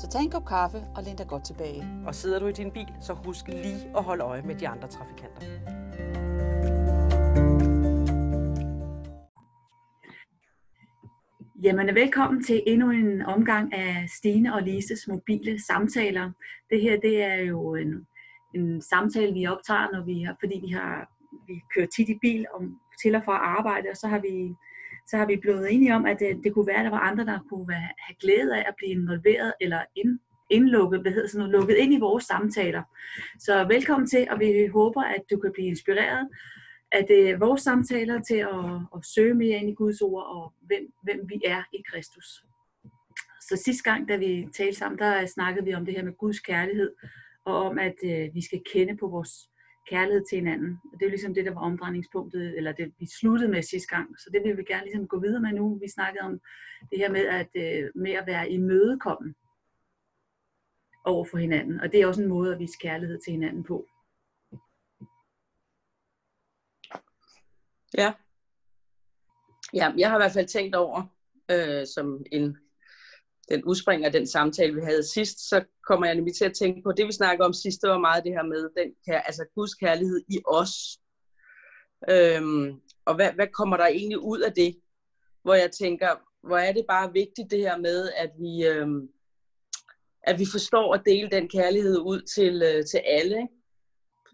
Så tag en kop kaffe og læn dig godt tilbage. Og sidder du i din bil, så husk lige at holde øje med de andre trafikanter. Jamen, velkommen til endnu en omgang af Stine og Lises mobile samtaler. Det her, det er jo en, en samtale, vi optager, når vi har, fordi vi har vi kører tit i bil om, til og fra arbejde, og så har vi så har vi blevet enige om, at det, det kunne være, at der var andre, der kunne være, have glæde af at blive involveret eller ind, indlukket, hvad hedder sådan noget, lukket ind i vores samtaler. Så velkommen til, og vi håber, at du kan blive inspireret af det, vores samtaler til at, at søge mere ind i Guds ord og hvem, hvem vi er i Kristus. Så sidste gang, da vi talte sammen, der øh, snakkede vi om det her med Guds kærlighed, og om, at øh, vi skal kende på vores kærlighed til hinanden. Og det er ligesom det, der var omdrejningspunktet, eller det vi sluttede med sidste gang. Så det vil vi gerne ligesom gå videre med nu. Vi snakkede om det her med at, øh, med at være imødekommen over for hinanden. Og det er også en måde at vise kærlighed til hinanden på. Ja. Ja, jeg har i hvert fald tænkt over, øh, som en den udspringer af den samtale, vi havde sidst, så kommer jeg nemlig til at tænke på, det vi snakker om sidst, det var meget det her med den, altså Guds kærlighed i os. Øhm, og hvad, hvad kommer der egentlig ud af det? Hvor jeg tænker, hvor er det bare vigtigt det her med, at vi, øhm, at vi forstår at dele den kærlighed ud til, øh, til alle. Ikke?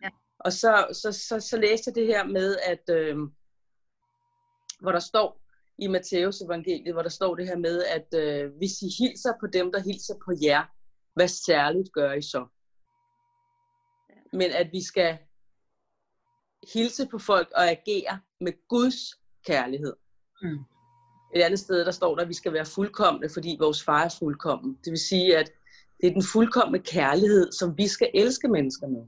Ja. Og så, så, så, så læste jeg det her med, at øhm, hvor der står, i Matteus evangeliet, hvor der står det her med, at øh, hvis I hilser på dem, der hilser på jer, hvad særligt gør I så? Men at vi skal hilse på folk og agere med Guds kærlighed. Mm. Et andet sted, der står der, at vi skal være fuldkommende, fordi vores far er fuldkommen. Det vil sige, at det er den fuldkommende kærlighed, som vi skal elske mennesker med.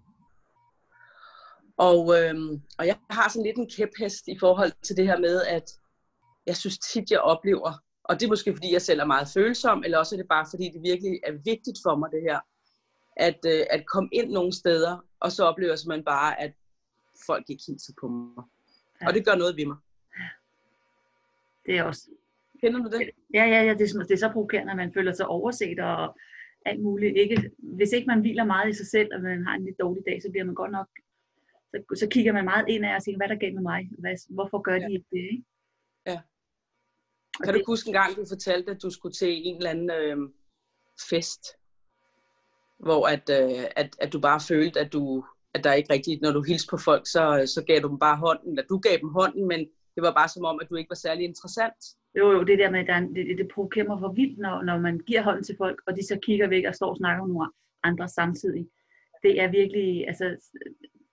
Og, øhm, og jeg har sådan lidt en kæphest i forhold til det her med, at jeg synes tit, jeg oplever, og det er måske fordi, jeg selv er meget følsom, eller også er det bare fordi, det virkelig er vigtigt for mig det her, at, øh, at komme ind nogle steder, og så oplever jeg simpelthen bare, at folk ikke hilser på mig. Ja. Og det gør noget ved mig. Det er også... Kender du det? Ja, ja, ja. Det, er, det er så provokerende, at man føler sig overset og alt muligt. Ikke, hvis ikke man hviler meget i sig selv, og man har en lidt dårlig dag, så bliver man godt nok... Så, så kigger man meget ind af og siger, hvad er der galt med mig? Hvad, hvorfor gør de ja. ikke det? Ikke? Ja. Kan du huske en gang, du fortalte, at du skulle til en eller anden øh, fest, hvor at, øh, at, at du bare følte, at du at der ikke rigtigt, når du hilste på folk, så, så gav du dem bare hånden, eller du gav dem hånden, men det var bare som om, at du ikke var særlig interessant. Jo, jo, det der med, at det, det provokerer mig for vildt, når, når man giver hånden til folk, og de så kigger væk og står og snakker med nogle andre samtidig. Det er virkelig, altså,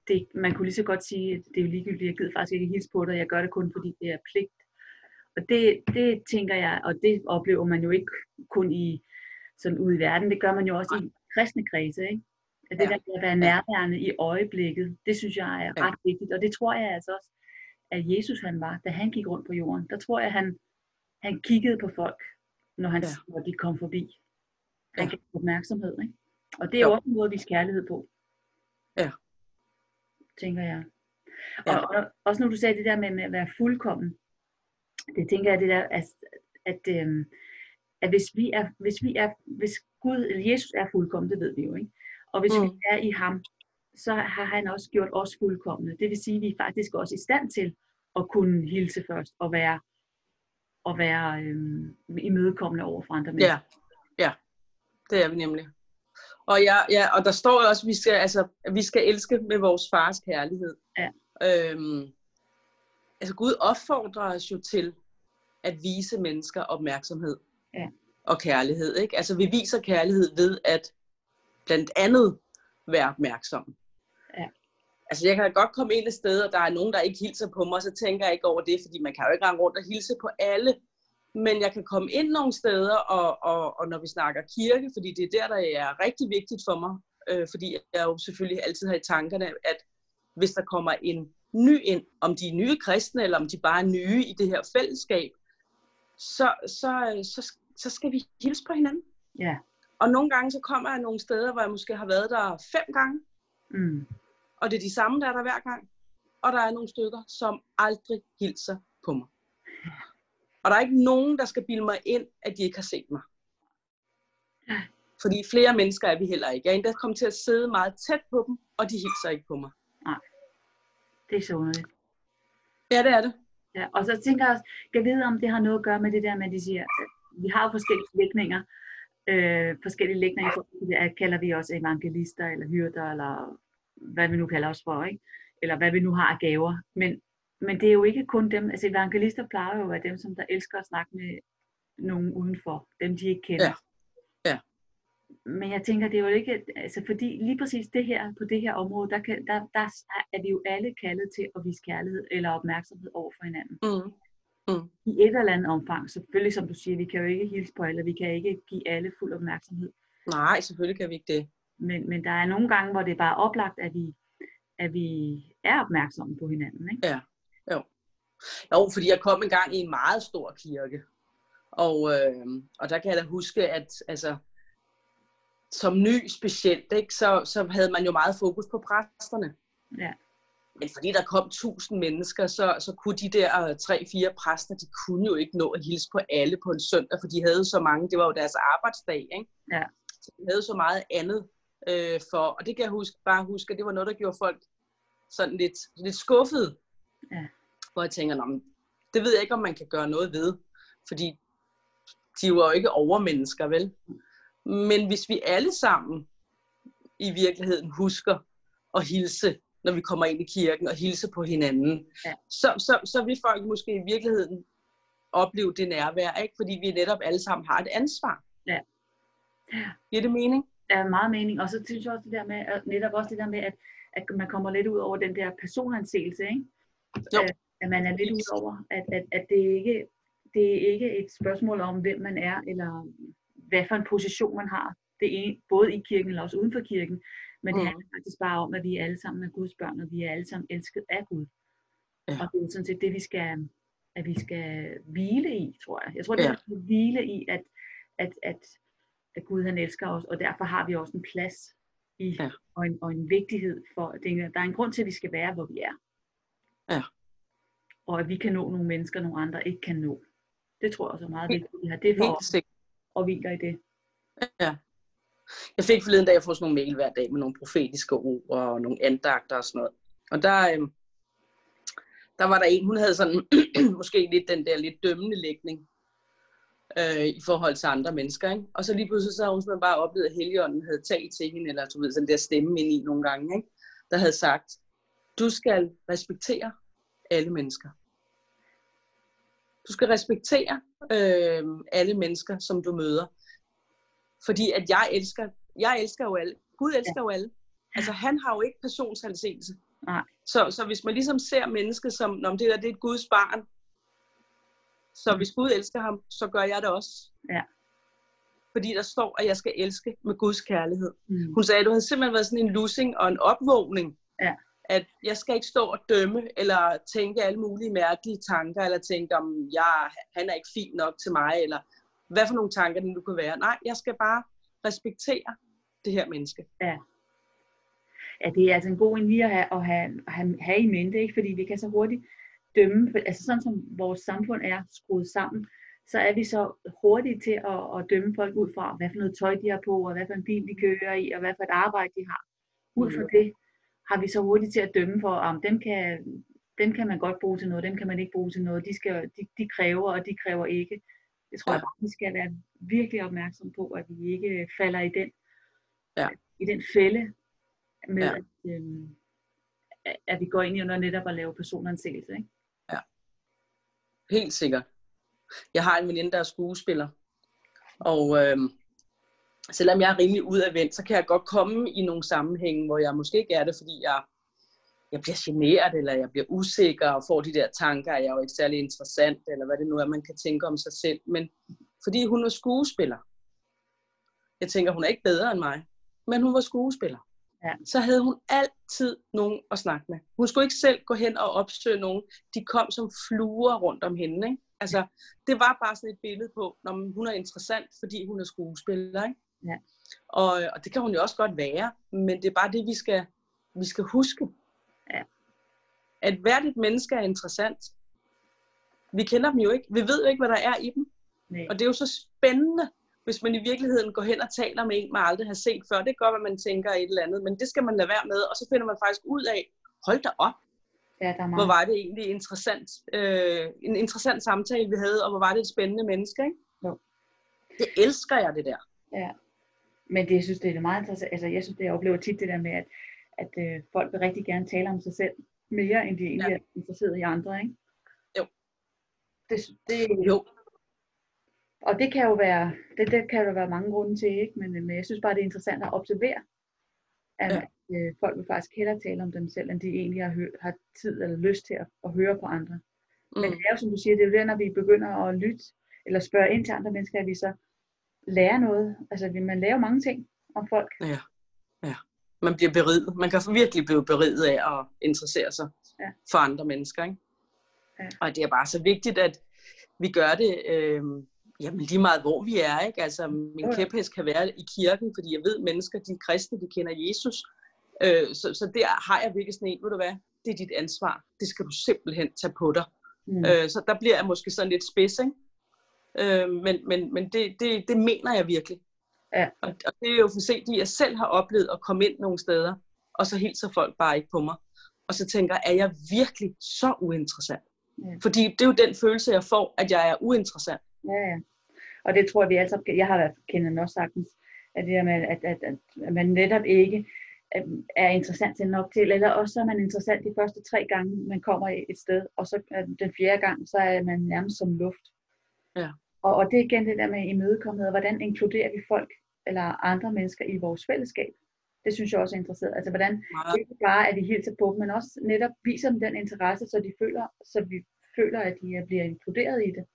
det, man kunne lige så godt sige, at det er ligegyldigt, jeg gider faktisk ikke hilse på dig, jeg gør det kun, fordi det er pligt. Og det, det tænker jeg, og det oplever man jo ikke kun i sådan ude i verden, det gør man jo også i kristne kredse, ikke? At det ja. der med at være nærværende i øjeblikket, det synes jeg er ret vigtigt, og det tror jeg altså også, at Jesus han var, da han gik rundt på jorden. Der tror jeg, han, han kiggede på folk, når, han, ja. når de kom forbi. Han ja. opmærksomhed, ikke? Og det er jo. også en måde at vise kærlighed på. Ja. Tænker jeg. Ja. Og, og også når du sagde det der med, med at være fuldkommen, det tænker jeg det der, at, at, øh, at hvis vi er, hvis vi er, hvis Gud, eller Jesus er fuldkommen, det ved vi jo, ikke? Og hvis mm. vi er i ham, så har han også gjort os fuldkommende. Det vil sige, at vi er faktisk også i stand til at kunne hilse først og være, og være øh, imødekommende over for andre mennesker. Ja, ja, det er vi nemlig. Og, ja, ja, og der står også, at vi skal, altså, at vi skal elske med vores fars kærlighed. Ja. Øhm, altså Gud opfordrer os jo til at vise mennesker opmærksomhed ja. og kærlighed. Ikke? Altså vi viser kærlighed ved at blandt andet være opmærksom. Ja. Altså jeg kan godt komme ind et sted, og der er nogen, der ikke hilser på mig, så tænker jeg ikke over det, fordi man kan jo ikke rende rundt og hilse på alle. Men jeg kan komme ind nogle steder, og, og, og når vi snakker kirke, fordi det er der, der er rigtig vigtigt for mig, øh, fordi jeg jo selvfølgelig altid har i tankerne, at hvis der kommer en ny ind, om de er nye kristne, eller om de bare er nye i det her fællesskab, så, så, så, så skal vi hilse på hinanden. Ja. Og nogle gange så kommer jeg nogle steder, hvor jeg måske har været der fem gange, Mm. og det er de samme, der er der hver gang. Og der er nogle stykker, som aldrig hilser på mig. Og der er ikke nogen, der skal bilde mig ind, at de ikke har set mig. Fordi flere mennesker er vi heller ikke. Jeg er endda kommet til at sidde meget tæt på dem, og de hilser ikke på mig. Det er så underligt. Ja, det er det. Ja, og så tænker jeg også, kan jeg vide, om det har noget at gøre med det der med, at de siger, at vi har jo forskellige lægninger, øh, forskellige lægninger, det, kalder vi også evangelister, eller hyrder, eller hvad vi nu kalder os for, ikke? eller hvad vi nu har af gaver. Men, men det er jo ikke kun dem, altså evangelister plejer jo at være dem, som der elsker at snakke med nogen udenfor, dem de ikke kender. Ja. Men jeg tænker, det er jo ikke, altså fordi lige præcis det her, på det her område, der, kan, der, der er vi jo alle kaldet til at vise kærlighed eller opmærksomhed over for hinanden Mm. i et eller andet omfang. Selvfølgelig, som du siger, vi kan jo ikke hilse på alle, vi kan ikke give alle fuld opmærksomhed. Nej, selvfølgelig kan vi ikke det. Men, men der er nogle gange, hvor det er bare oplagt, at vi, at vi er opmærksomme på hinanden. Ikke? Jo, fordi jeg kom engang i en meget stor kirke. Og, øh, og der kan jeg da huske, at altså, som ny specielt, ikke, så, så havde man jo meget fokus på præsterne. Ja. Men fordi der kom tusind mennesker, så, så kunne de der tre-fire præster, de kunne jo ikke nå at hilse på alle på en søndag, for de havde så mange, det var jo deres arbejdsdag, ikke? Ja. Så de havde så meget andet øh, for, og det kan jeg huske, bare huske, at det var noget, der gjorde folk sådan lidt, lidt skuffede. Ja. Hvor jeg tænker, Nå, men det ved jeg ikke, om man kan gøre noget ved, fordi de var jo ikke overmennesker, vel? Men hvis vi alle sammen i virkeligheden husker at hilse, når vi kommer ind i kirken, og hilse på hinanden, Ja. så, så, så vil folk måske i virkeligheden opleve det nærvær, ikke? fordi vi netop alle sammen har et ansvar. Ja. Giver det mening? Der er meget mening. Og så synes jeg også det der med, netop også det der med, at, at man kommer lidt ud over den der personanseelse, ikke? Jo. At, at man er lidt ud over, at, at, at det ikke det er ikke et spørgsmål om, hvem man er, eller hvad for en position man har. Det er både i kirken eller også uden for kirken. Men det Mm. handler faktisk bare om, at vi alle sammen er Guds børn, og vi er alle sammen elsket af Gud. Ja. Og det er sådan set det, vi skal, at vi skal hvile i, tror jeg. Jeg tror, det er, Ja. at vi skal hvile i, at, at, at, at Gud han elsker os, og derfor har vi også en plads i, Ja. og, en, og en vigtighed for, at der er en grund til, at vi skal være, hvor vi er. Ja. Og at vi kan nå nogle mennesker, nogle andre ikke kan nå. Det tror jeg også er meget vigtigt, at vi har det for Helt sikkert og hviler i det. Ja. Jeg fik forleden dag, jeg får sådan nogle mail hver dag med nogle profetiske ord og nogle andagter og sådan noget. Og der, øh, der var der en, hun havde sådan måske lidt den der lidt dømmende lægning øh, i forhold til andre mennesker. Ikke? Og så lige pludselig så havde hun simpelthen bare oplevet, at Helligånden havde talt til hende, eller du ved, sådan der stemme ind i nogle gange, ikke? der havde sagt, du skal respektere alle mennesker. Du skal respektere øh, alle mennesker, som du møder. Fordi at jeg elsker, jeg elsker jo alle. Gud elsker jo alle. Altså han har jo ikke personsalsigelse. Nej. Så, så hvis man ligesom ser mennesket som, Nå, det der det er et Guds barn, så hvis Gud elsker ham, så gør jeg det også. Ja. Fordi der står, at jeg skal elske med Guds kærlighed. Mm. Hun sagde, at du havde simpelthen været sådan en losing og en opvågning. Ja. At jeg skal ikke stå og dømme, eller tænke alle mulige mærkelige tanker, eller tænke om, jeg, han er ikke fin nok til mig, eller hvad for nogle tanker det nu kunne være. Nej, jeg skal bare respektere det her menneske. Ja, det er altså en god en lige at have, at have, have, have i mente, ikke? fordi vi kan så hurtigt dømme, for, altså sådan som vores samfund er skruet sammen, så er vi så hurtige til at, at dømme folk ud fra, hvad for noget tøj de har på, og hvad for en bil de kører i, og hvad for et arbejde de har. Ud fra Mhm. det har vi så hurtigt til at dømme for, om dem kan, dem kan man godt bruge til noget, dem kan man ikke bruge til noget, de, skal, de, de kræver, og de kræver ikke. Det tror Ja. jeg bare, vi skal være virkelig opmærksom på, at vi ikke falder i den, Ja. i den fælde, med Ja. at, øhm, at- vi går ind i under netop at lave personansættelse. Ikke? Helt sikkert. Jeg har en veninde, der er skuespiller. Og øh, selvom jeg er rimelig udadvendt, så kan jeg godt komme i nogle sammenhænge, hvor jeg måske ikke er det, fordi jeg, jeg bliver generet, eller jeg bliver usikker, og får de der tanker, at jeg er jo ikke særlig interessant, eller hvad det nu er, man kan tænke om sig selv. Men fordi hun er skuespiller, jeg tænker, hun er ikke bedre end mig. men hun var skuespiller. Ja. Så havde hun altid nogen at snakke med. Hun skulle ikke selv gå hen og opsøge nogen. De kom som fluer rundt om hende. Ikke? Altså, det var bare sådan et billede på, når hun er interessant, fordi hun er skuespiller. Ikke? Ja. Og, og det kan hun jo også godt være, men det er bare det, vi skal, vi skal huske. Ja. At hvert et menneske er interessant. Vi kender dem jo ikke. Vi ved jo ikke, hvad der er i dem. Nej. Og det er jo så spændende, hvis man i virkeligheden går hen og taler med en, man aldrig har set før. Det godt, at man tænker et eller andet, men det skal man lade være med. Og så finder man faktisk ud af, hold da op, Ja, der er hvor meget. var det egentlig interessant, øh, en interessant samtale, vi havde, og hvor var det et spændende menneske. Ikke? Jo. Det elsker jeg, det der. Ja. Men det, jeg synes, det er meget interessant. Altså, jeg synes, det jeg oplever tit det der med, at, at øh, folk vil rigtig gerne tale om sig selv mere, end de egentlig Ja. er interesseret i andre, ikke? Jo. Det, det, Jo, og det kan jo være, det, det kan der være mange grunde til, ikke? Men, men jeg synes bare, det er interessant at observere, at Ja. øh, folk vil faktisk hellere tale om dem selv, end de egentlig har, hø- har tid eller lyst til at, at høre på andre. Mm. Men det er jo, som du siger, det er jo der, når vi begynder at lytte, eller spørge ind til andre mennesker, at vi så lærer noget. Altså, man lærer mange ting om folk. ja. ja. Man bliver beriget. Man kan virkelig blive beriget af at interessere sig Ja. for andre mennesker. Ikke? Ja. Og det er bare så vigtigt, at vi gør det øh, jamen lige meget, hvor vi er. Ikke? Altså, min jo. kæphest kan være i kirken, fordi jeg ved, at mennesker, de er kristne, de kender Jesus. Øh, så, så der har jeg virkelig sådan en, ved du hvad, det er dit ansvar. Det skal du simpelthen tage på dig. Mm. Øh, så der bliver jeg måske sådan lidt spids, ikke? Øh, men men, men det, det, det mener jeg virkelig. Ja. Og, og det er jo fordi, jeg selv har oplevet at komme ind nogle steder, og så hilser folk bare ikke på mig. Og så tænker er jeg virkelig så uinteressant? Ja. Fordi det er jo den følelse, jeg får, at jeg er uinteressant. Ja, ja. Og det tror jeg, vi alle sammen, kan- jeg har været kendt også sagtens, at, det der med, at, at, at, at man netop ikke øh, er interessant til nok til, eller også så er man interessant de første tre gange, man kommer et sted, og så øh, den fjerde gang, så er man nærmest som luft. Ja. Og, og det er igen det der med imødekommenhed, hvordan inkluderer vi folk eller andre mennesker i vores fællesskab. Det synes jeg også er interessant. Altså hvordan Meget. ikke bare, at vi hilser på dem, men også netop viser dem den interesse, så de føler, så vi føler, at de er- bliver inkluderet i det,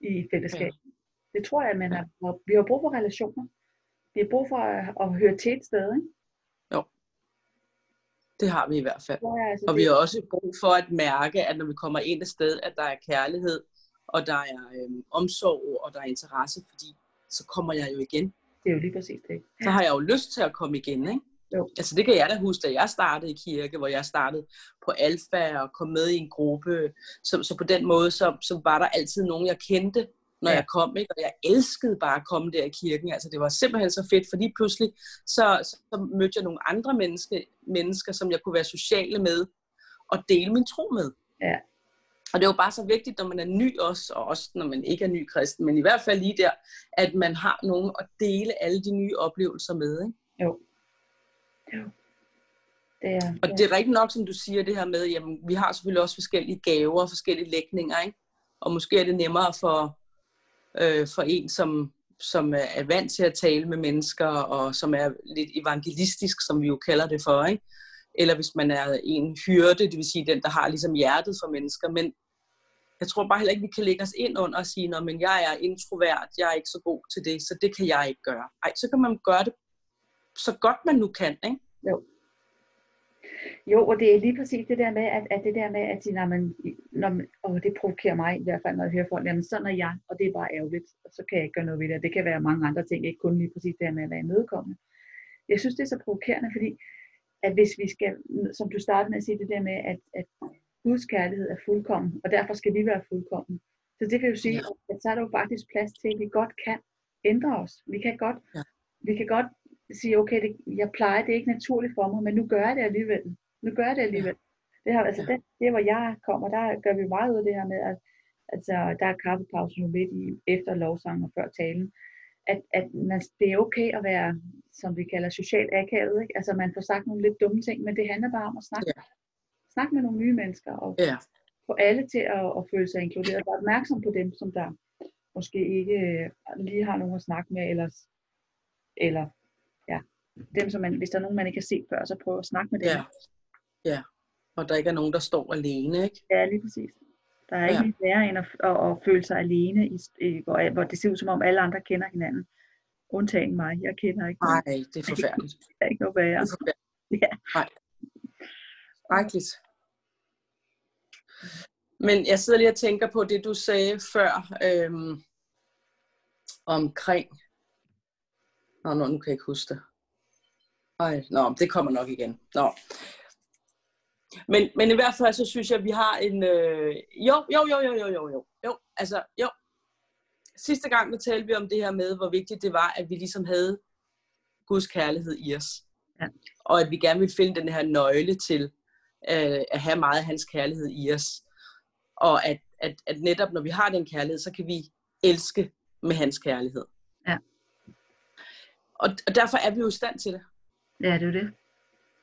i fællesskabet. Ja. Det tror jeg, man har, vi har brug for relationer. Vi har brug for at, at høre til et sted, ikke? Det har vi i hvert fald. Jeg, altså, Og det, vi har også brug for at mærke, at når vi kommer ind et sted, at der er kærlighed, og der er øhm, omsorg, og der er interesse, fordi så kommer jeg jo igen. det er jo lige præcis det. så har jeg jo lyst til at komme igen, ikke? Jo. Altså det kan jeg da huske, da jeg startede i kirke, hvor jeg startede på alfa og kom med i en gruppe. Så, så på den måde, så, så var der altid nogen, jeg kendte, når ja. jeg kom, ikke? Og jeg elskede bare at komme der i kirken. Altså det var simpelthen så fedt, fordi pludselig så, så mødte jeg nogle andre menneske, mennesker, som jeg kunne være sociale med og dele min tro med. Ja. Og det er jo bare så vigtigt, når man er ny også, og også når man ikke er ny kristen, men i hvert fald lige der, at man har nogen at dele alle de nye oplevelser med. Ikke? Jo. Jo. Det er, Og ja. det er rigtigt nok, som du siger, det her med, jamen, vi har selvfølgelig også forskellige gaver og forskellige lægninger, ikke? Og måske er det nemmere for, øh, for en, som, som er vant til at tale med mennesker, og som er lidt evangelistisk, som vi jo kalder det for, ikke? Eller hvis man er en hyrde, det vil sige den, der har ligesom hjertet for mennesker. Men jeg tror bare heller ikke, vi kan lægge os ind under og sige, Nå, men jeg er introvert, jeg er ikke så god til det, så det kan jeg ikke gøre. Ej, så kan man gøre det så godt man nu kan, ikke? Jo, Jo, og det er lige præcis det der med, at, at det der med, at sige, når man, når man, og det provokerer mig i hvert fald, når jeg hører folk, jamen sådan er jeg, og det er bare ærgerligt, og så kan jeg ikke gøre noget ved det. Det kan være mange andre ting, ikke kun lige præcis det her med at være imødekommende. Jeg synes, det er så provokerende, fordi at hvis vi skal, som du startede med at sige, det der med, at, at Guds kærlighed er fuldkommen, og derfor skal vi være fuldkommen. Så det vil jo sige, Ja. at så er der jo faktisk plads til, at vi godt kan ændre os. Vi kan godt, Ja. vi kan godt sige, okay, det, jeg plejer, det er ikke naturligt for mig, men nu gør jeg det alligevel. Nu gør jeg det alligevel. Det har, altså, Ja. det, det, hvor jeg kommer, der gør vi meget ud af det her med, at altså, der er kaffepause nu midt i, efter lovsangen og før talen. At, at man, det er okay at være, som vi kalder socialt akavet. Ikke? Altså man får sagt nogle lidt dumme ting, men det handler bare om at snakke, Ja. snakke med nogle nye mennesker og Ja. få alle til at, at føle sig inkluderet. Være opmærksom på dem, som der måske ikke øh, lige har nogen at snakke med, eller, eller ja, dem, som man, hvis der er nogen, man ikke har set før, så prøv at snakke med dem. Ja. Ja. Og der ikke er nogen, der står alene, ikke? Ja, lige præcis. Der er ikke Ja. værre end at, at, at føle sig alene, i, hvor, hvor det ser ud som om alle andre kender hinanden. undtagen mig. Jeg kender ikke Nej, det er forfærdeligt. Der er ikke noget værre. Det er forfærdeligt. Ja. Nej. Men jeg sidder lige og tænker på det, du sagde før øhm, omkring... Nå, nå, nu kan jeg ikke huske det. Ej, nå, det kommer nok igen. Nå. Men, men i hvert fald, så synes jeg, at vi har en... Øh, jo, jo, jo, jo, jo, jo, jo, jo, altså, jo. Sidste gang, der talte vi om det her med, hvor vigtigt det var, at vi ligesom havde Guds kærlighed i os. Ja. Og at vi gerne ville finde den her nøgle til øh, at have meget af hans kærlighed i os. Og at, at, at netop når vi har den kærlighed, så kan vi elske med hans kærlighed. Ja. Og, og derfor er vi jo i stand til det. Ja, det er det.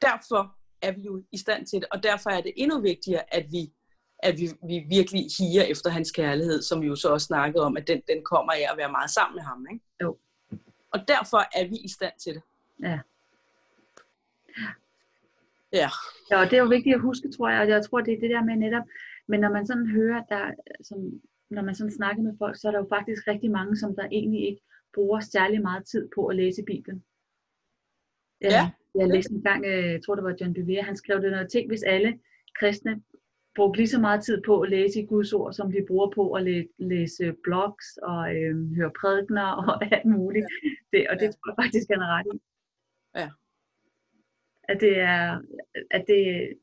Derfor er vi jo i stand til det. Og derfor er det endnu vigtigere, at vi, at vi, vi virkelig higer efter hans kærlighed, som vi jo så også snakkede om, at den, den kommer af at være meget sammen med ham. Ikke? Jo. Og derfor er vi i stand til det. Ja. Ja. Ja, og det er jo vigtigt at huske, tror jeg, og jeg tror, det er det der med netop, men når man sådan hører, der, som, når man sådan snakker med folk, så er der jo faktisk rigtig mange, som der egentlig ikke bruger særlig meget tid på at læse Bibelen. Ja. Jeg læste en gang, øh, jeg tror det var John Bevere, han skrev det noget ting, hvis alle kristne brugte lige så meget tid på at læse i Guds ord, som de bruger på at læ- læse blogs og øh, høre prædikner og alt muligt. Det, og det Ja. tror jeg faktisk, han er ret i. Ja. At det er, at det,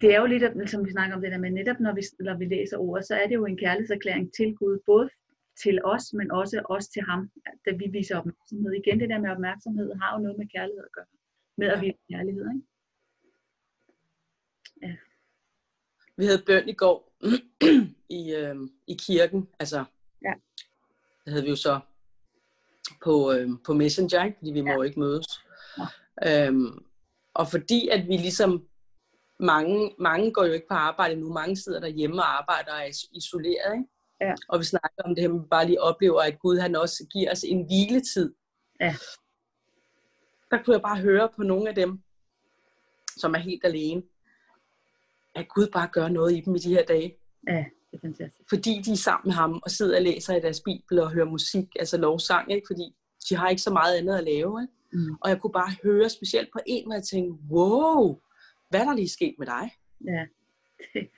det er jo lidt, som vi snakker om det der med, netop når vi, når vi læser ordet, så er det jo en kærlighedserklæring til Gud, både til os, men også os til ham, da vi viser opmærksomhed. Igen, det der med opmærksomhed har jo noget med kærlighed at gøre. Med at Ja. vise kærlighed, ikke? Vi havde bøn i går i, øh, i kirken. Altså, Ja. det havde vi jo så på, øh, på Messenger, ikke? fordi vi må jo ikke mødes. Øhm, og fordi at vi ligesom, mange, mange går jo ikke på arbejde nu, mange sidder derhjemme og arbejder og er is- isoleret. Ikke? Ja. Og vi snakker om det her, vi bare lige oplever, at Gud han også giver os en hviletid. Ja. Der kunne jeg bare høre på nogle af dem, som er helt alene, at Gud bare gør noget i dem i de her dage Ja, det er fantastisk. fordi de er sammen med ham og sidder og læser i deres bibel og hører musik, altså lovsang, ikke? fordi de har ikke så meget andet at lave. Ikke? Mm. Og jeg kunne bare høre specielt på en, hvor jeg tænkte, wow, hvad er der lige sket med dig? Ja. Det,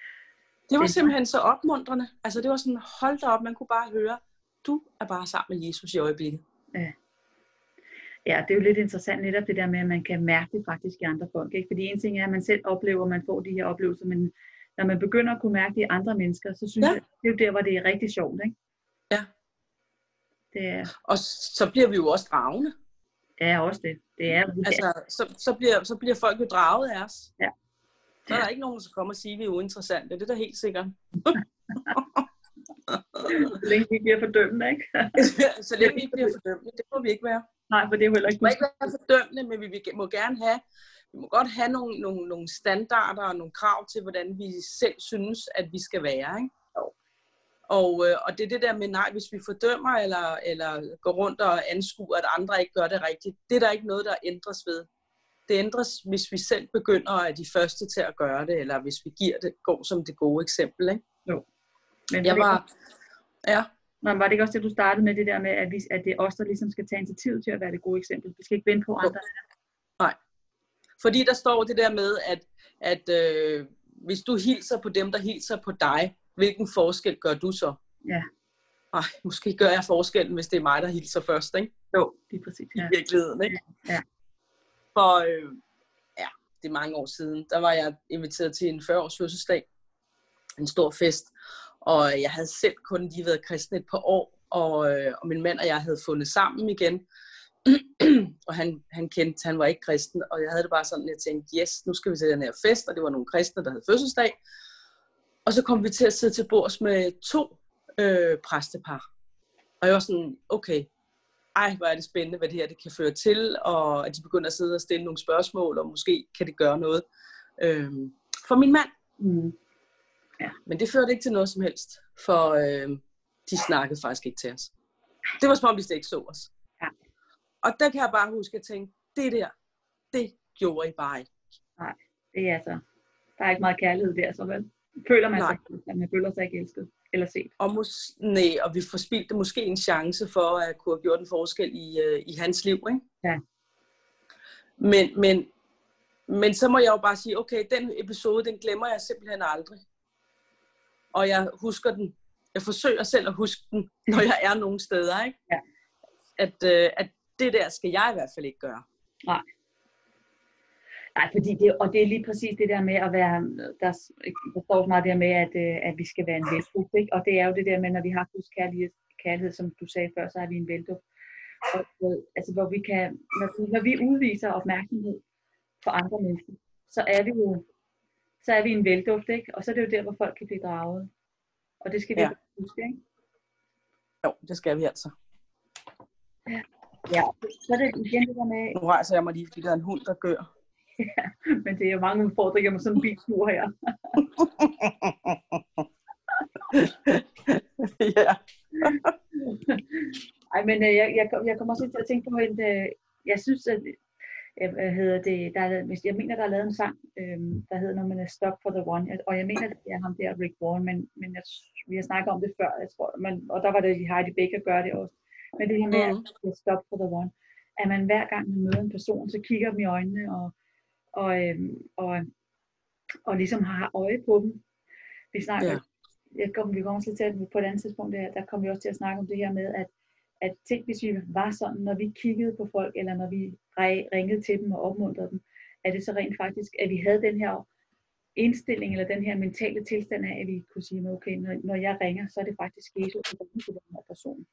Det var simpelthen så opmuntrende. Altså det var sådan, hold da op, man kunne bare høre, du er bare sammen med Jesus i øjeblikket. ja, det er jo lidt interessant netop det der med, at man kan mærke det faktisk i andre folk. Ikke? Fordi en ting er, at man selv oplever, at man får de her oplevelser, men når man begynder at kunne mærke det i andre mennesker, så synes Ja. ja. jeg, det er jo der, hvor det er rigtig sjovt. Ikke? Ja. Det er, Og så bliver vi jo også dragende. er også det. Det er, det Altså, så, så, bliver, så bliver folk jo draget af os. Ja. Så er der ikke nogen, der skal komme og sige, at vi er uinteressante. Det er da helt sikkert. så længe vi bliver fordømmende, ikke? så længe vi ikke bliver fordømmende, det må vi ikke være. Nej, for det er jo heller Vi ikke må ikke være fordømmende, men vi vil- må gerne have, vi må godt have nogle, nogle, nogle standarder og nogle krav til, hvordan vi selv synes, at vi skal være. Ikke? Og, øh, og det er det der med, nej, hvis vi fordømmer eller, eller går rundt og anskuer, at andre ikke gør det rigtigt, det er der ikke noget, der ændres ved. Det ændres, hvis vi selv begynder at er de første til at gøre det, eller hvis vi giver det, går som det gode eksempel. Ikke? Men Jeg var, ja, Men var det ikke også det, du startede med det der med, at, vi, at det er os, der ligesom skal tage initiativ til at være det gode eksempel? Vi skal ikke vente på andre. Fordi der står det der med, at, at øh, hvis du hilser på dem, der hilser på dig, hvilken forskel gør du så? Ja. Ej, måske gør jeg forskellen, hvis det er mig, der hilser først, ikke? Jo, lige præcis. I Ja. virkeligheden, ikke? Ja. For, øh, ja, det er mange år siden, der var jeg inviteret til en 40-års fødselsdag. En stor fest. Og øh, jeg havde selv kun lige været kristen et par år, og, øh, og min mand og jeg havde fundet sammen igen. og han, han kendte, han var ikke kristen, og jeg havde det bare sådan, jeg tænkte, yes, nu skal vi til den her fest, og det var nogle kristne, der havde fødselsdag. Og så kom vi til at sidde til bords med to øh, præstepar. Og jeg var sådan, okay, ej, hvor er det spændende, hvad det her det kan føre til, og at de begynder at sidde og stille nogle spørgsmål, og måske kan det gøre noget øh, for min mand. Mm. Men det førte ikke til noget som helst, for øh, de snakkede faktisk ikke til os. Det var som om, vi slet ikke så os. Ja. Og der kan jeg bare huske at tænke, det der, det gjorde I bare ikke. Det er altså, der er ikke meget kærlighed der, så vel? Føler man Nej. sig, at man føler sig ikke elsket. Eller set. Og, mås- nej, og vi forspildte måske en chance for at kunne have gjort en forskel i, øh, i hans liv. Ikke? Ja. Men, men, men så må jeg jo bare sige, okay, den episode, den glemmer jeg simpelthen aldrig. Og jeg husker den. Jeg forsøger selv at huske den, når jeg er nogle steder. Ikke? Ja. At, øh, at det der skal jeg i hvert fald ikke gøre. Nej. Nej, fordi det, og det er lige præcis det der med at være, der, der står så meget der med, at, øh, at vi skal være en vælduft, ikke? Og det er jo det der med, når vi har Guds kærlighed, kærlighed, som du sagde før, så er vi en vælduft. Og, altså, hvor vi kan, når, når vi udviser opmærksomhed for andre mennesker, så er vi jo, så er vi en vælduft, ikke? Og så er det jo der, hvor folk kan blive draget. Og det skal vi Ja. ja. huske, ikke? Jo, det skal vi altså. Ja, så er det igen det der med, Nu rejser jeg mig lige, fordi der er en hund, der gør. men det er mange udfordringer med sådan en biltur her. ja. Ej, men øh, jeg, jeg, jeg kommer også til at tænke på en, øh, jeg synes, at, øh, hvad hedder det, der er, jeg mener, der er lavet en sang, øh, der hedder noget med Stop for the One, og jeg mener, det er ham der, Rick Warren, men, men jeg, vi har snakket om det før, jeg tror, men, og der var det Heidi Baker gør det også. Men det her med, Mhm. at Stop for the One, at man hver gang man møder en person, så kigger dem i øjnene, og, og, øh, og, og ligesom har øje på dem. Vi snakker, Ja. jeg kom, vi kommer til, at på et andet tidspunkt, der, der kom vi også til at snakke om det her med, at at tænk, hvis vi var sådan, når vi kiggede på folk, eller når vi ringede til dem og opmuntrede dem, at det så rent faktisk, at vi havde den her indstilling, eller den her mentale tilstand af, at vi kunne sige, okay, når, når jeg ringer, så er det faktisk Jesus, der ringer til den her person.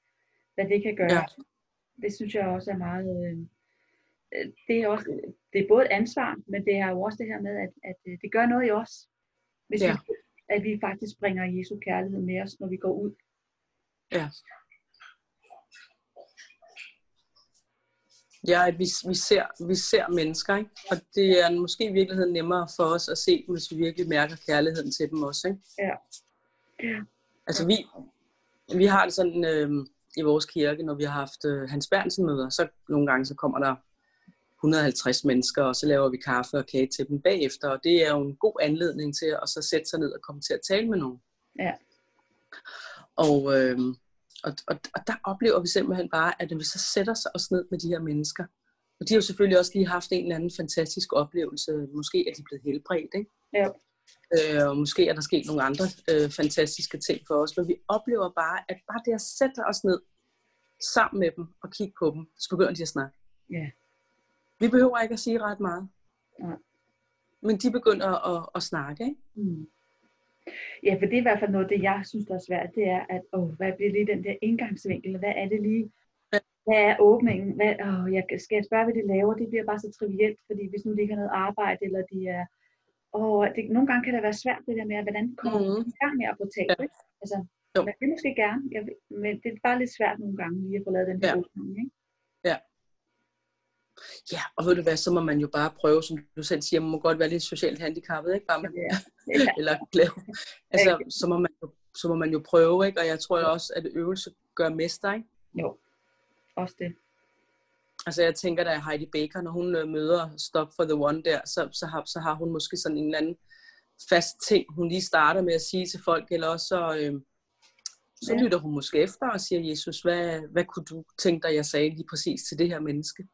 Hvad det kan gøre, Ja. det synes jeg også er meget, øh, det er, også, det er både et ansvar, men det er jo også det her med, at, at øh, det gør noget i os, hvis Ja. vi, at vi faktisk bringer Jesu kærlighed med os, når vi går ud. Ja. Ja, at vi, vi, ser, vi ser mennesker, ikke? og det er måske i virkeligheden nemmere for os at se dem, hvis vi virkelig mærker kærligheden til dem også. Ikke? Ja. Ja. Altså vi, vi har det sådan øh, i vores kirke, når vi har haft øh, Hans Bernsen møder, så nogle gange så kommer der 150 mennesker, og så laver vi kaffe og kage til dem bagefter, og det er jo en god anledning til at så sætte sig ned og komme til at tale med nogen. Ja. Og, øh, og, og, og der oplever vi simpelthen bare, at når vi så sætter os os ned med de her mennesker, og de har jo selvfølgelig også lige haft en eller anden fantastisk oplevelse, måske er de blevet helbredt, ikke? Ja. Øh, og måske er der sket nogle andre øh, fantastiske ting for os, men vi oplever bare, at bare det at sætte os ned sammen med dem og kigge på dem, så begynder de at snakke. Ja. Vi behøver ikke at sige ret meget. Nej. Men de begynder at, at snakke, ikke? Mm. Ja, for det er i hvert fald noget, det jeg synes, der er svært, det er, at åh, hvad bliver lige den der indgangsvinkel? Hvad er det lige? Hvad er åbningen? Hvad, åh, jeg, skal jeg spørge, hvad de laver? Det bliver bare så trivielt, fordi hvis nu de ikke har noget arbejde, eller de er... Åh, det, nogle gange kan det være svært, det der med, at hvordan kommer Mhm. man i gang med at få talt, Ja. Altså, Jo. man vil måske gerne, jeg, men det er bare lidt svært nogle gange lige at få lavet den her Ja. åbning, ikke? Ja, og ved du hvad, så må man jo bare prøve, som du selv siger, man må godt være lidt socialt handicappet, ikke? Bare man, Ja. Ja. eller lave. Altså, så må, man jo, så må man jo prøve, ikke? Og jeg tror også, at øvelse gør mester, ikke? Jo, også det. Altså jeg tænker, da Heidi Baker, når hun øh, møder Stop for the One der, så, så, har, så har hun måske sådan en eller anden fast ting, hun lige starter med at sige til folk, eller også så, øh, så Ja. lytter hun måske efter og siger, Jesus, hvad, hvad kunne du tænke dig, jeg sagde lige præcis til det her menneske?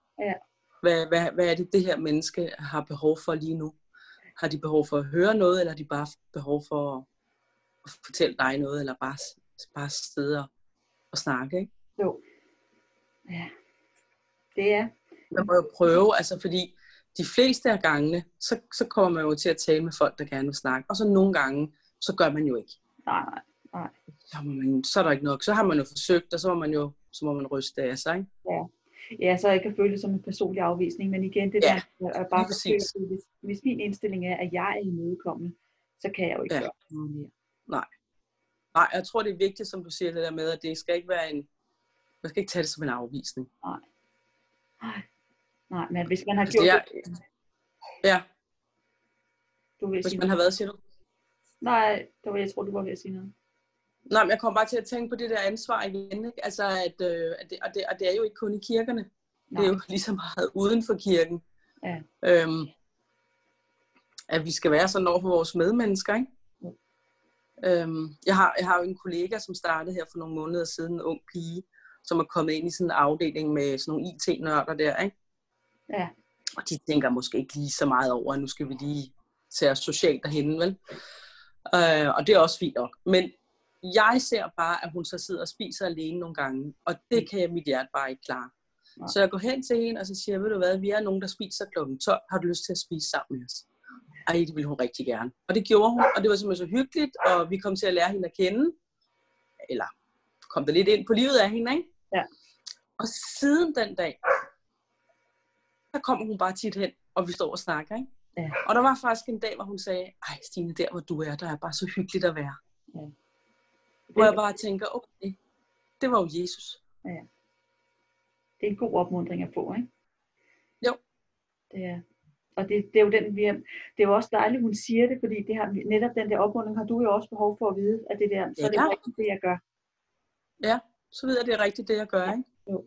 Hvad, hvad, hvad er det, det her menneske har behov for lige nu? Har de behov for at høre noget, eller har de bare behov for at, at fortælle dig noget, eller bare, bare sidde og, og snakke, ikke? Jo. Ja. Det er. man må jo prøve, altså fordi de fleste af gangene, så, så kommer man jo til at tale med folk, der gerne vil snakke. Og så nogle gange, så gør man jo ikke. Nej, nej. Så, må man, så er der ikke nok. Så har man jo forsøgt, og så må man jo så må man ryste af sig. Ikke? Ja, så jeg kan føle det som en personlig afvisning, men igen, det Ja, der er bare forsøge, hvis, hvis min indstilling er, at jeg er imødekommende, så kan jeg jo ikke Ja. gøre noget mere. Nej, jeg tror, det er vigtigt, som du siger det der med, at det skal ikke være en... Man skal ikke tage det som en afvisning. Nej, nej, men hvis man har Altså, gjort det er, det, ja, du vil hvis sige man har noget. været, siger du? Nej, det var, jeg tror, du var ved at sige noget. Nej, men jeg kommer bare til at tænke på det der ansvar igen. Ikke? Altså, at, øh, at det, og, det, og det er jo ikke kun i kirkerne. Det er jo lige så meget uden for kirken. Ja. Øhm, at vi skal være sådan over for vores medmennesker. Ikke? Jo. Øhm, jeg, har, jeg har jo en kollega, som startede her for nogle måneder siden, en ung pige, som er kommet ind i sådan en afdeling med sådan nogle IT-nørder der, ikke? Ja. Og de tænker måske ikke lige så meget over, at nu skal vi lige tage os socialt derhen, vel? Øh, og det er også fint nok. Men jeg ser bare, at hun så sidder og spiser alene nogle gange, og det kan jeg mit hjerte bare ikke klare. Nej. Så jeg går hen til hende, og så siger jeg, ved du hvad, vi er nogen, der spiser klokken 12. Har du lyst til at spise sammen med os? Ej, det ville hun rigtig gerne. Og det gjorde hun, og det var simpelthen så hyggeligt, og vi kom til at lære hende at kende. Eller kom der lidt ind på livet af hende, ikke? Ja. Og siden den dag, der kommer hun bare tit hen, og vi står og snakker, ikke? Ja. Og der var faktisk en dag, hvor hun sagde, ej Stine, der hvor du er, der er bare så hyggeligt at være. Ja. Hvor jeg bare tænker, okay, det var jo Jesus. det er en god opmundring at få, ikke? Jo. Det er, og det, det er jo den, vi er, det er jo også dejligt, hun siger det, fordi det har, netop den der opmundring har du jo også behov for at vide, at det der, så er det Ja. rigtigt, det jeg gør. Så ved jeg, det er rigtigt, det jeg gør, ikke? Jo.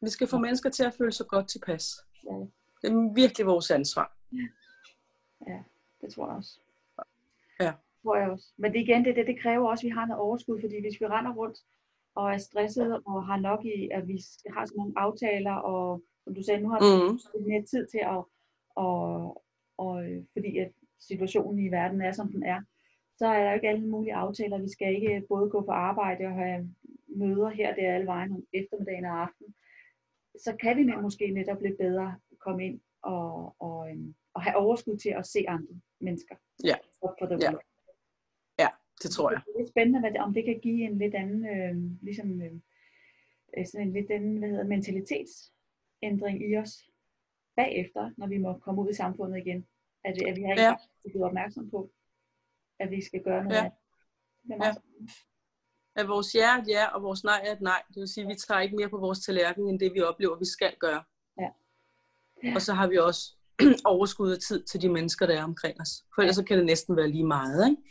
Vi skal få mennesker til at føle sig godt tilpas. Ja. Det er virkelig vores ansvar. Det tror jeg også. Ja. Tror jeg også. Men det igen, det, det, det kræver også, at vi har noget overskud, fordi hvis vi render rundt og er stresset og har nok i, at vi har sådan nogle aftaler, og som du sagde, nu har vi lidt mere tid til at, og, og, øh, fordi at situationen i verden er, som den er, så er der jo ikke alle mulige aftaler. Vi skal ikke både gå på arbejde og have møder her og der alle vejen om eftermiddagen og aften. Så kan vi måske netop lidt bedre komme ind og, og, øhm, og have overskud til at se andre mennesker. Ja. Op for world. Det tror jeg. Det er lidt spændende, hvad det, om det kan give en lidt anden, øh, ligesom øh, øh, sådan en lidt anden, hvad hedder, mentalitetsændring i os bagefter, når vi må komme ud i samfundet igen. At, at vi har ikke Ja. ja. blevet opmærksom på, at vi skal gøre noget Ja. det. Er meget At vores ja er et ja, og vores nej er et nej. Det vil sige, at vi tager ikke mere på vores tallerken, end det vi oplever, vi skal gøre. Ja. Og så har vi også overskud af tid til de mennesker, der er omkring os. For ellers så kan det næsten være lige meget, ikke?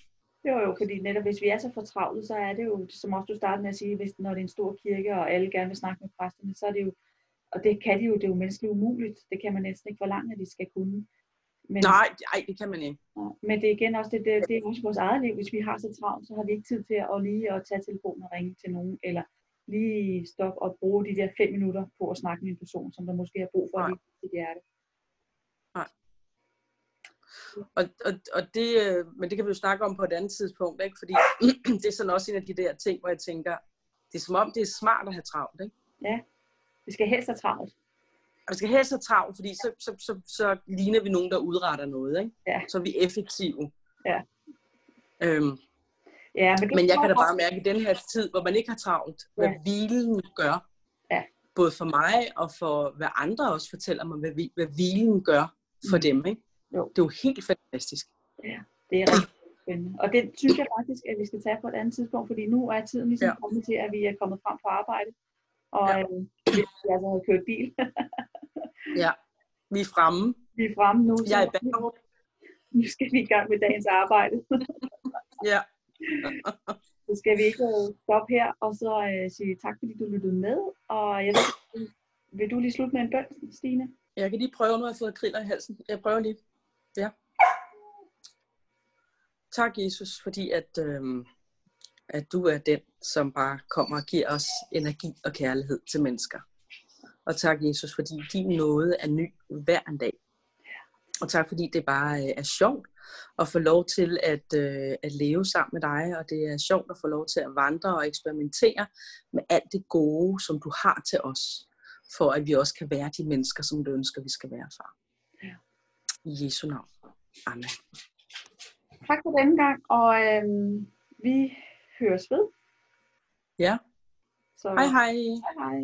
Jo, jo, fordi netop hvis vi er så fortravlet, så er det jo, som også du startede med at sige, hvis, når det er en stor kirke, og alle gerne vil snakke med præsterne, så er det jo, og det kan de jo, det er jo menneskeligt umuligt. Det kan man næsten ikke forlange, at de skal kunne. Men, Nej, nej, det kan man ikke. nej, men det er igen også, det, det, det er også vores eget liv. Hvis vi har så travlt, så har vi ikke tid til at lige at tage telefonen og ringe til nogen, eller lige stoppe og bruge de der fem minutter på at snakke med en person, som der måske har brug for Nej. i sit hjerte. Og, og, og det, øh, men det kan vi jo snakke om på et andet tidspunkt, ikke? fordi det er sådan også en af de der ting, hvor jeg tænker, det er som om, det er smart at have travlt. Ikke? Vi skal helst have travlt. Og vi skal helst have travlt, fordi så, så, så, så ligner vi nogen, der udretter noget. Ikke? Ja. Så er vi effektive. Ja. Øhm, Ja, men, men jeg kan da bare mærke i den her tid, hvor man ikke har travlt, hvad Ja. hvilen gør. Ja. Både for mig og for hvad andre også fortæller mig, hvad, hvad hvilen gør for Mm. dem. Ikke? Jo. Det er jo helt fantastisk. Det er rigtig spændende. Og det synes jeg faktisk, at vi skal tage på et andet tidspunkt, fordi nu er tiden ligesom Ja. ja. kommet til, at vi er kommet frem på arbejde. Og Ja. ja. øh, vi altså har kørt bil. Ja. Vi er fremme. vi er fremme nu. Jeg er i Ballerup. nu skal vi i gang med dagens arbejde. Ja. Så skal vi ikke øh, stoppe her, og så øh, sige tak, fordi du lyttede med. Og jeg ved, vil du lige slutte med en bøn, Stine? Jeg kan lige prøve, nu har jeg fået kriller i halsen. Jeg prøver lige. Ja. Tak, Jesus, fordi at, øh, at du er den, som bare kommer og giver os energi og kærlighed til mennesker. Og tak, Jesus, fordi din nåde er ny hver en dag. Og tak, fordi det bare øh, er sjovt at få lov til at, øh, at leve sammen med dig, og det er sjovt at få lov til at vandre og eksperimentere med alt det gode, som du har til os, for at vi også kan være de mennesker, som du ønsker, vi skal være, far. I Jesu navn. Amen. Tak for denne gang, og øh, vi høres ved. Ja. Så, Hej hej. hej. hej.